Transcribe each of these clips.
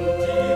Amen.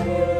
Pemirsa,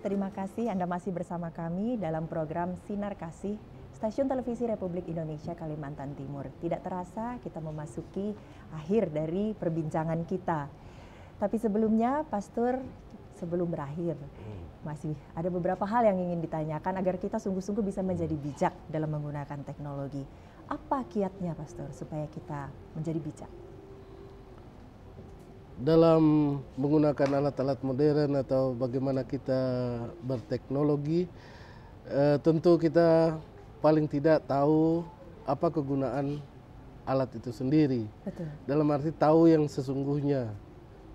terima kasih Anda masih bersama kami dalam program Sinar Kasih Stasiun Televisi Republik Indonesia Kalimantan Timur. Tidak terasa kita memasuki akhir dari perbincangan kita. Tapi sebelumnya, Pastor, sebelum berakhir, masih ada beberapa hal yang ingin ditanyakan agar kita sungguh-sungguh bisa menjadi bijak dalam menggunakan teknologi. Apa kiatnya, Pastor, supaya kita menjadi bijak? Dalam menggunakan alat-alat modern atau bagaimana kita berteknologi, eh, tentu kita paling tidak tahu apa kegunaan alat itu sendiri. Betul. Dalam arti tahu yang sesungguhnya,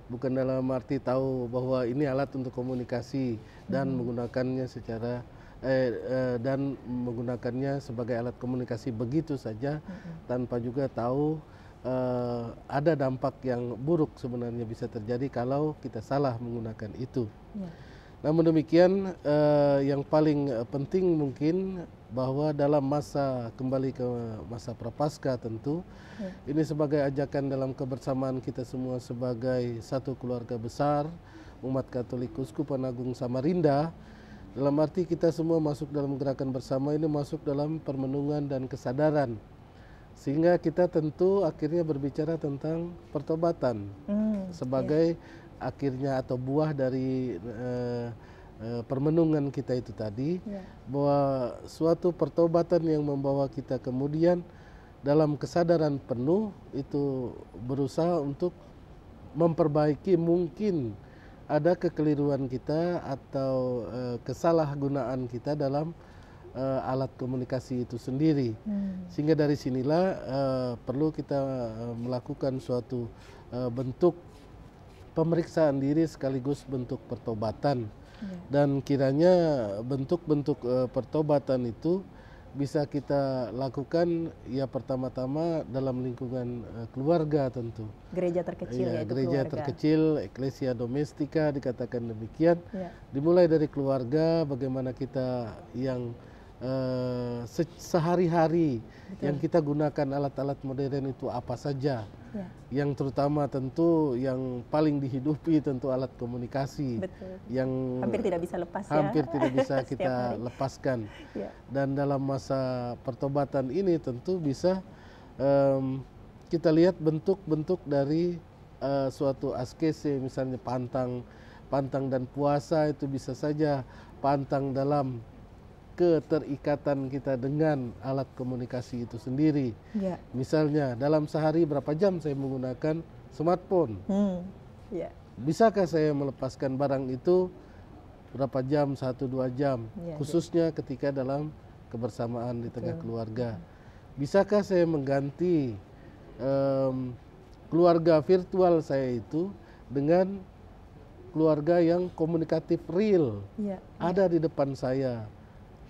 bukan dalam arti tahu bahwa ini alat untuk komunikasi dan Hmm. menggunakannya secara eh, eh, dan menggunakannya sebagai alat komunikasi begitu saja Mm-mm. tanpa juga tahu eh, ada dampak yang buruk sebenarnya bisa terjadi kalau kita salah menggunakan itu. Ya. Namun demikian eh, yang paling penting mungkin bahwa dalam masa kembali ke masa prapaskah tentu Ya. ini sebagai ajakan dalam kebersamaan kita semua sebagai satu keluarga besar umat Katolik Uskupan Agung Samarinda dalam arti kita semua masuk dalam gerakan bersama ini masuk dalam permenungan dan kesadaran sehingga kita tentu akhirnya berbicara tentang pertobatan Hmm, sebagai akhirnya atau buah dari eh, eh, permenungan kita itu tadi ya. bahwa suatu pertobatan yang membawa kita kemudian dalam kesadaran penuh itu berusaha untuk memperbaiki mungkin ada kekeliruan kita atau eh, kesalahgunaan kita dalam eh, alat komunikasi itu sendiri Hmm, sehingga dari sinilah eh, perlu kita eh, melakukan suatu eh, bentuk pemeriksaan diri sekaligus bentuk pertobatan ya. dan kiranya bentuk-bentuk eh, pertobatan itu bisa kita lakukan ya pertama-tama dalam lingkungan eh, keluarga tentu. Gereja terkecil Ya, gereja keluarga. terkecil, eklesia domestika dikatakan demikian. Ya. Dimulai dari keluarga, bagaimana kita yang se- sehari-hari yang kita gunakan alat-alat modern itu apa saja. Ya, Yang terutama tentu yang paling dihidupi tentu alat komunikasi betul. yang Hampir tidak bisa lepas ya. hampir tidak bisa kita lepaskan. Ya. Dan dalam masa pertobatan ini tentu bisa em, kita lihat bentuk-bentuk dari eh, suatu askese misalnya pantang, pantang dan puasa itu bisa saja pantang dalam keterikatan kita dengan alat komunikasi itu sendiri. Ya. Misalnya dalam sehari berapa jam saya menggunakan smartphone? Hmm. Ya. Bisakah saya melepaskan barang itu berapa jam, satu dua jam, Ya, khususnya ketika dalam kebersamaan di tengah Betul. keluarga. Bisakah saya mengganti em, keluarga virtual saya itu dengan keluarga yang komunikatif real, Ya. ada di depan saya,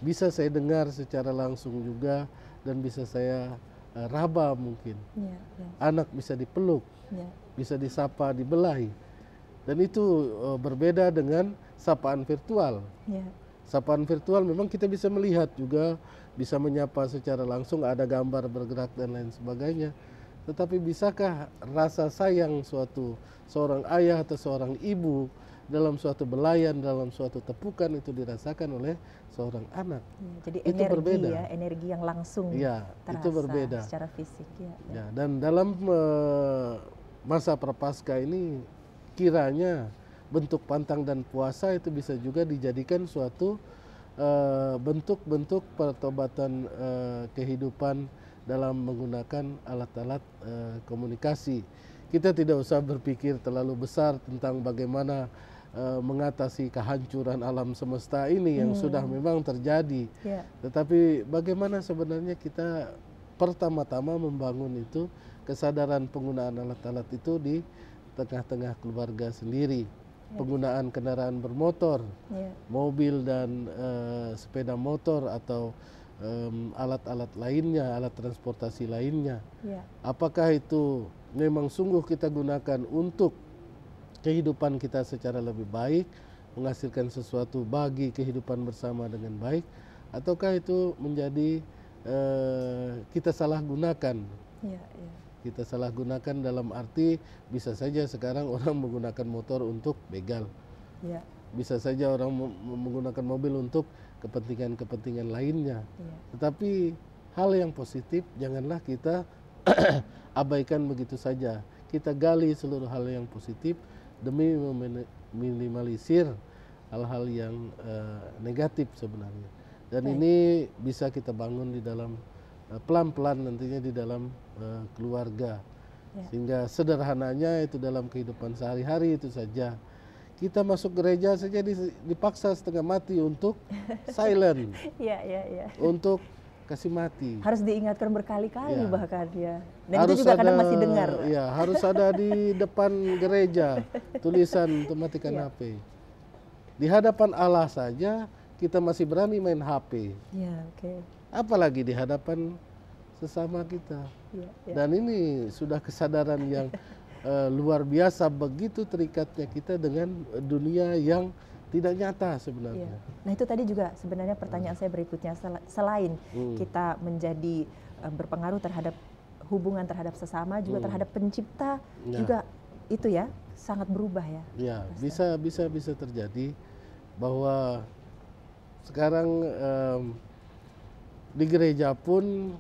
bisa saya dengar secara langsung juga dan bisa saya eh, raba mungkin. Ya. Ya. Anak bisa dipeluk, Ya. bisa disapa, dibelai. Dan itu eh, berbeda dengan sapaan virtual. Ya. Sapaan virtual memang kita bisa melihat juga, bisa menyapa secara langsung, ada gambar bergerak dan lain sebagainya. Tetapi bisakah rasa sayang suatu seorang ayah atau seorang ibu dalam suatu belayan, dalam suatu tepukan itu dirasakan oleh seorang anak? Ya, Jadi Itu energi berbeda. ya, energi yang langsung Iya, terasa itu berbeda. secara fisik ya. ya. Ya, dan dalam eh, masa prapaskah ini kiranya bentuk pantang dan puasa itu bisa juga dijadikan suatu eh, bentuk-bentuk pertobatan eh, kehidupan dalam menggunakan alat-alat eh, komunikasi. Kita tidak usah berpikir terlalu besar tentang bagaimana eh, mengatasi kehancuran alam semesta ini yang Hmm. sudah memang terjadi. Ya. Tetapi bagaimana sebenarnya kita pertama-tama membangun itu kesadaran penggunaan alat-alat itu di tengah-tengah keluarga sendiri. Penggunaan kendaraan bermotor, Ya. mobil dan eh, sepeda motor atau alat-alat lainnya, alat transportasi lainnya. Ya. Apakah itu memang sungguh kita gunakan untuk kehidupan kita secara lebih baik, menghasilkan sesuatu bagi kehidupan bersama dengan baik, ataukah itu menjadi eh, kita salah gunakan? Ya. Ya. Kita salah gunakan dalam arti bisa saja sekarang orang menggunakan motor untuk begal, Ya. bisa saja orang menggunakan mobil untuk kepentingan-kepentingan lainnya. Ya. Tetapi hal yang positif janganlah kita abaikan begitu saja. Kita gali seluruh hal yang positif demi meminimalisir hal-hal yang eh, negatif sebenarnya. Dan Baik. ini bisa kita bangun di dalam eh, pelan-pelan nantinya di dalam uh, keluarga. Ya. Sehingga sederhananya itu dalam kehidupan sehari-hari itu saja. Kita masuk gereja saja dipaksa setengah mati untuk silent. ya, ya, ya. Untuk kasih mati. Harus diingatkan berkali-kali ya. bahkan ya. Dan harus itu juga ada, kadang masih dengar. Ya, harus ada di depan gereja tulisan untuk matikan ya. HP. Di hadapan Allah saja kita masih berani main HP. Ya, oke. Okay. Apalagi di hadapan sesama kita. Ya, ya. Dan ini sudah kesadaran yang uh, luar biasa begitu terikatnya kita dengan dunia yang tidak nyata sebenarnya. Iya. Nah itu tadi juga sebenarnya pertanyaan hmm. saya berikutnya selain hmm. kita menjadi uh, berpengaruh terhadap hubungan terhadap sesama juga hmm. terhadap pencipta ya. juga itu ya sangat berubah ya. Ya bisa bisa bisa terjadi bahwa sekarang um, di gereja pun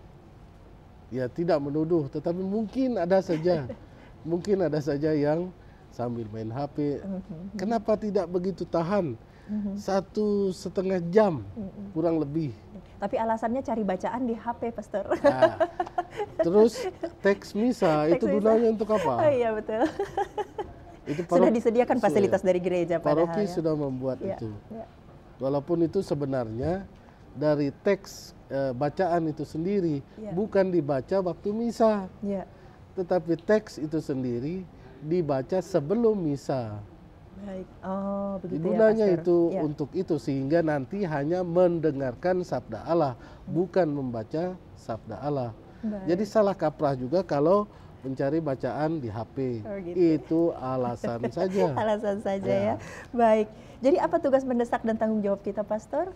ya tidak menuduh tetapi mungkin ada saja mungkin ada saja yang sambil main HP. Mm-hmm. Kenapa tidak begitu tahan? Mm-hmm. Satu setengah jam mm-hmm. kurang lebih. Tapi alasannya cari bacaan di HP, Pastor. Nah, terus teks misa teks itu gunanya untuk apa? Oh iya betul. itu parok, sudah disediakan fasilitas dari gereja Paroki ya. sudah membuat ya, itu. Ya. Walaupun itu sebenarnya dari teks e, bacaan itu sendiri ya. bukan dibaca waktu misa. Ya. Tetapi teks itu sendiri dibaca sebelum misa. Baik. Oh, begitu ya, Gunanya ya, itu ya. untuk itu sehingga nanti hanya mendengarkan sabda Allah, hmm. bukan membaca sabda Allah. Baik. Jadi salah kaprah juga kalau mencari bacaan di HP. Oh, gitu. Itu alasan saja. alasan saja ya. ya. Baik. Jadi apa tugas mendesak dan tanggung jawab kita, Pastor?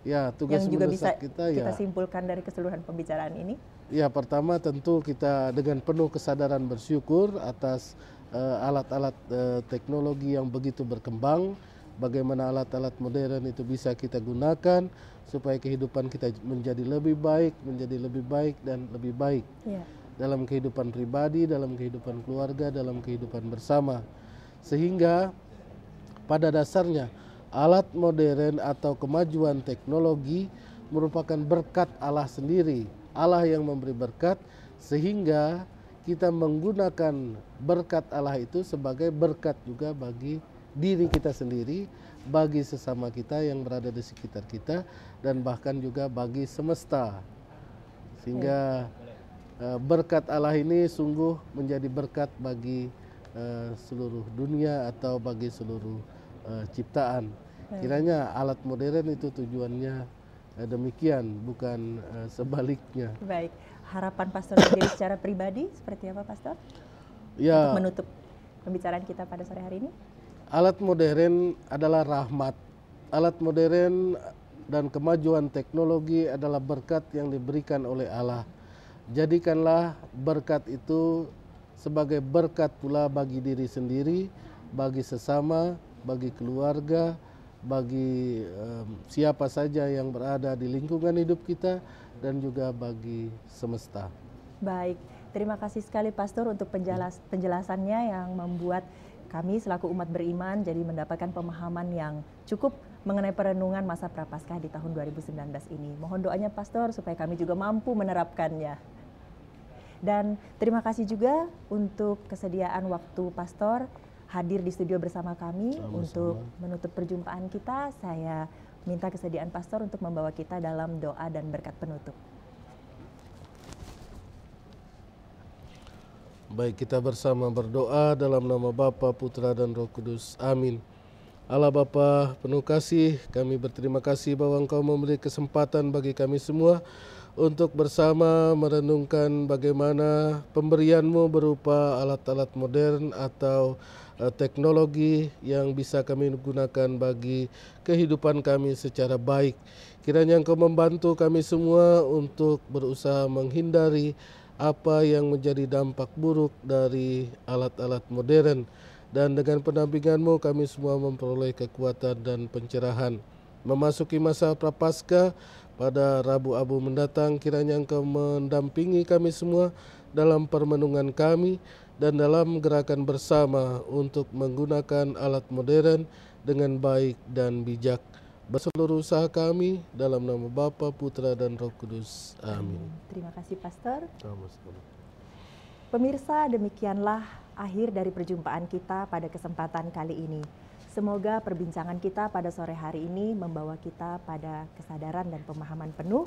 Ya, tugas yang juga bisa kita, kita ya. simpulkan dari keseluruhan pembicaraan ini. Ya, pertama tentu kita dengan penuh kesadaran bersyukur atas alat-alat uh, uh, teknologi yang begitu berkembang, bagaimana alat-alat modern itu bisa kita gunakan supaya kehidupan kita menjadi lebih baik, menjadi lebih baik dan lebih baik. Yeah. dalam kehidupan pribadi, dalam kehidupan keluarga, dalam kehidupan bersama, sehingga pada dasarnya alat modern atau kemajuan teknologi merupakan berkat Allah sendiri, Allah yang memberi berkat sehingga kita menggunakan berkat Allah itu sebagai berkat juga bagi diri kita sendiri, bagi sesama kita yang berada di sekitar kita, dan bahkan juga bagi semesta. Sehingga uh, berkat Allah ini sungguh menjadi berkat bagi uh, seluruh dunia atau bagi seluruh uh, ciptaan. Kiranya alat modern itu tujuannya demikian, bukan uh, sebaliknya. Baik harapan pastor sendiri secara pribadi seperti apa pastor? Ya. Untuk menutup pembicaraan kita pada sore hari ini. Alat modern adalah rahmat. Alat modern dan kemajuan teknologi adalah berkat yang diberikan oleh Allah. Jadikanlah berkat itu sebagai berkat pula bagi diri sendiri, bagi sesama, bagi keluarga, bagi um, siapa saja yang berada di lingkungan hidup kita dan juga bagi semesta. Baik, terima kasih sekali Pastor untuk penjelas penjelasannya yang membuat kami selaku umat beriman jadi mendapatkan pemahaman yang cukup mengenai perenungan masa prapaskah di tahun 2019 ini. Mohon doanya Pastor supaya kami juga mampu menerapkannya. Dan terima kasih juga untuk kesediaan waktu Pastor hadir di studio bersama kami Sama-sama. untuk menutup perjumpaan kita. Saya minta kesediaan pastor untuk membawa kita dalam doa dan berkat penutup. Baik, kita bersama berdoa dalam nama Bapa, Putra dan Roh Kudus. Amin. Allah Bapa, penuh kasih, kami berterima kasih bahwa Engkau memberi kesempatan bagi kami semua untuk bersama merenungkan bagaimana pemberianmu berupa alat-alat modern atau Eh, teknologi yang bisa kami gunakan bagi kehidupan kami secara baik. Kiranya Engkau membantu kami semua untuk berusaha menghindari apa yang menjadi dampak buruk dari alat-alat modern dan dengan pendampinganmu kami semua memperoleh kekuatan dan pencerahan. Memasuki masa prapaskah pada Rabu Abu mendatang kiranya Engkau mendampingi kami semua dalam permenungan kami dan dalam gerakan bersama untuk menggunakan alat modern dengan baik dan bijak. berseluruh usaha kami dalam nama Bapa, Putra dan Roh Kudus. Amin. Terima kasih Pastor. Pemirsa, demikianlah akhir dari perjumpaan kita pada kesempatan kali ini. Semoga perbincangan kita pada sore hari ini membawa kita pada kesadaran dan pemahaman penuh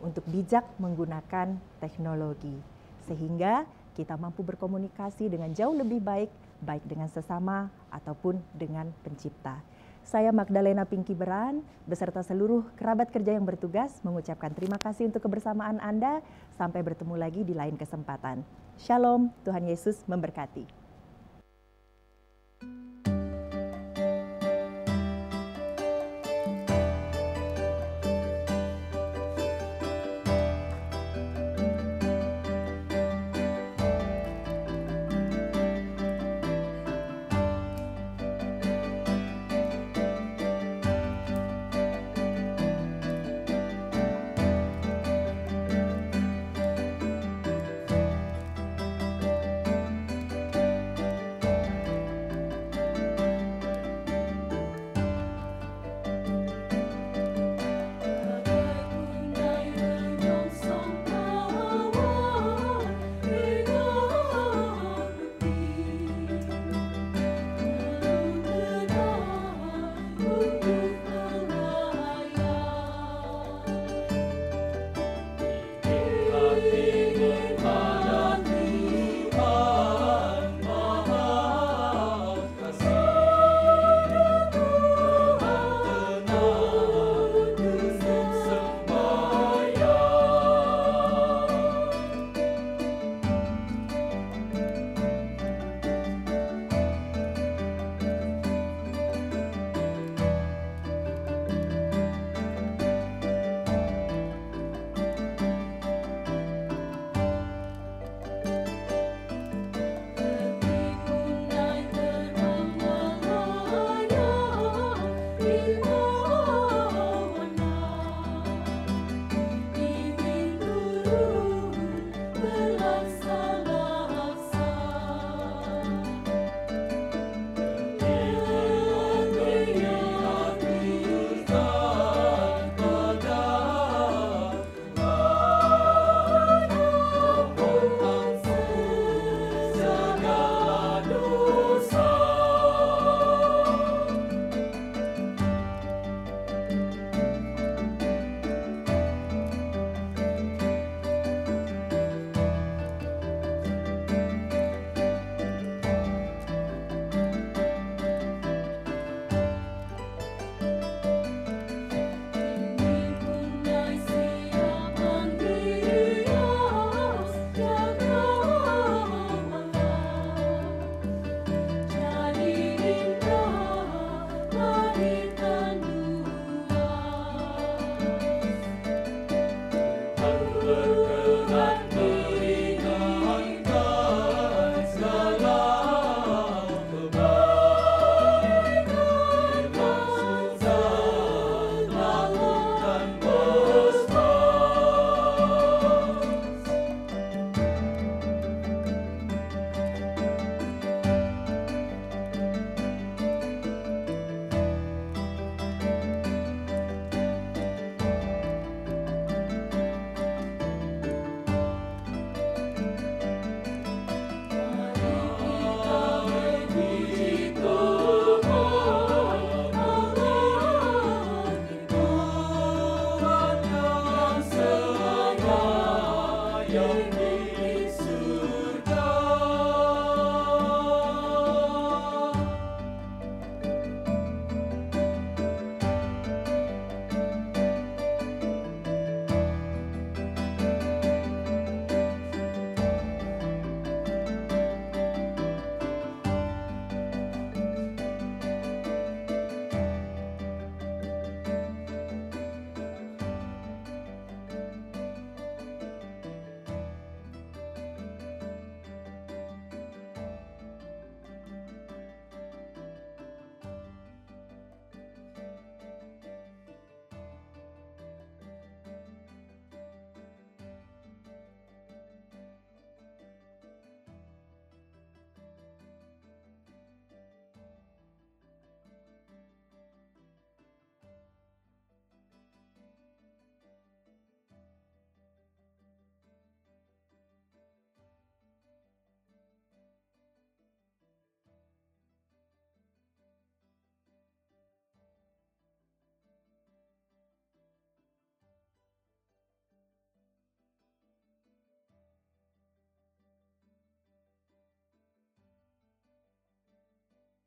untuk bijak menggunakan teknologi, sehingga kita mampu berkomunikasi dengan jauh lebih baik, baik dengan sesama ataupun dengan Pencipta. Saya Magdalena Pinky Beran beserta seluruh kerabat kerja yang bertugas mengucapkan terima kasih untuk kebersamaan Anda. Sampai bertemu lagi di lain kesempatan. Shalom, Tuhan Yesus memberkati.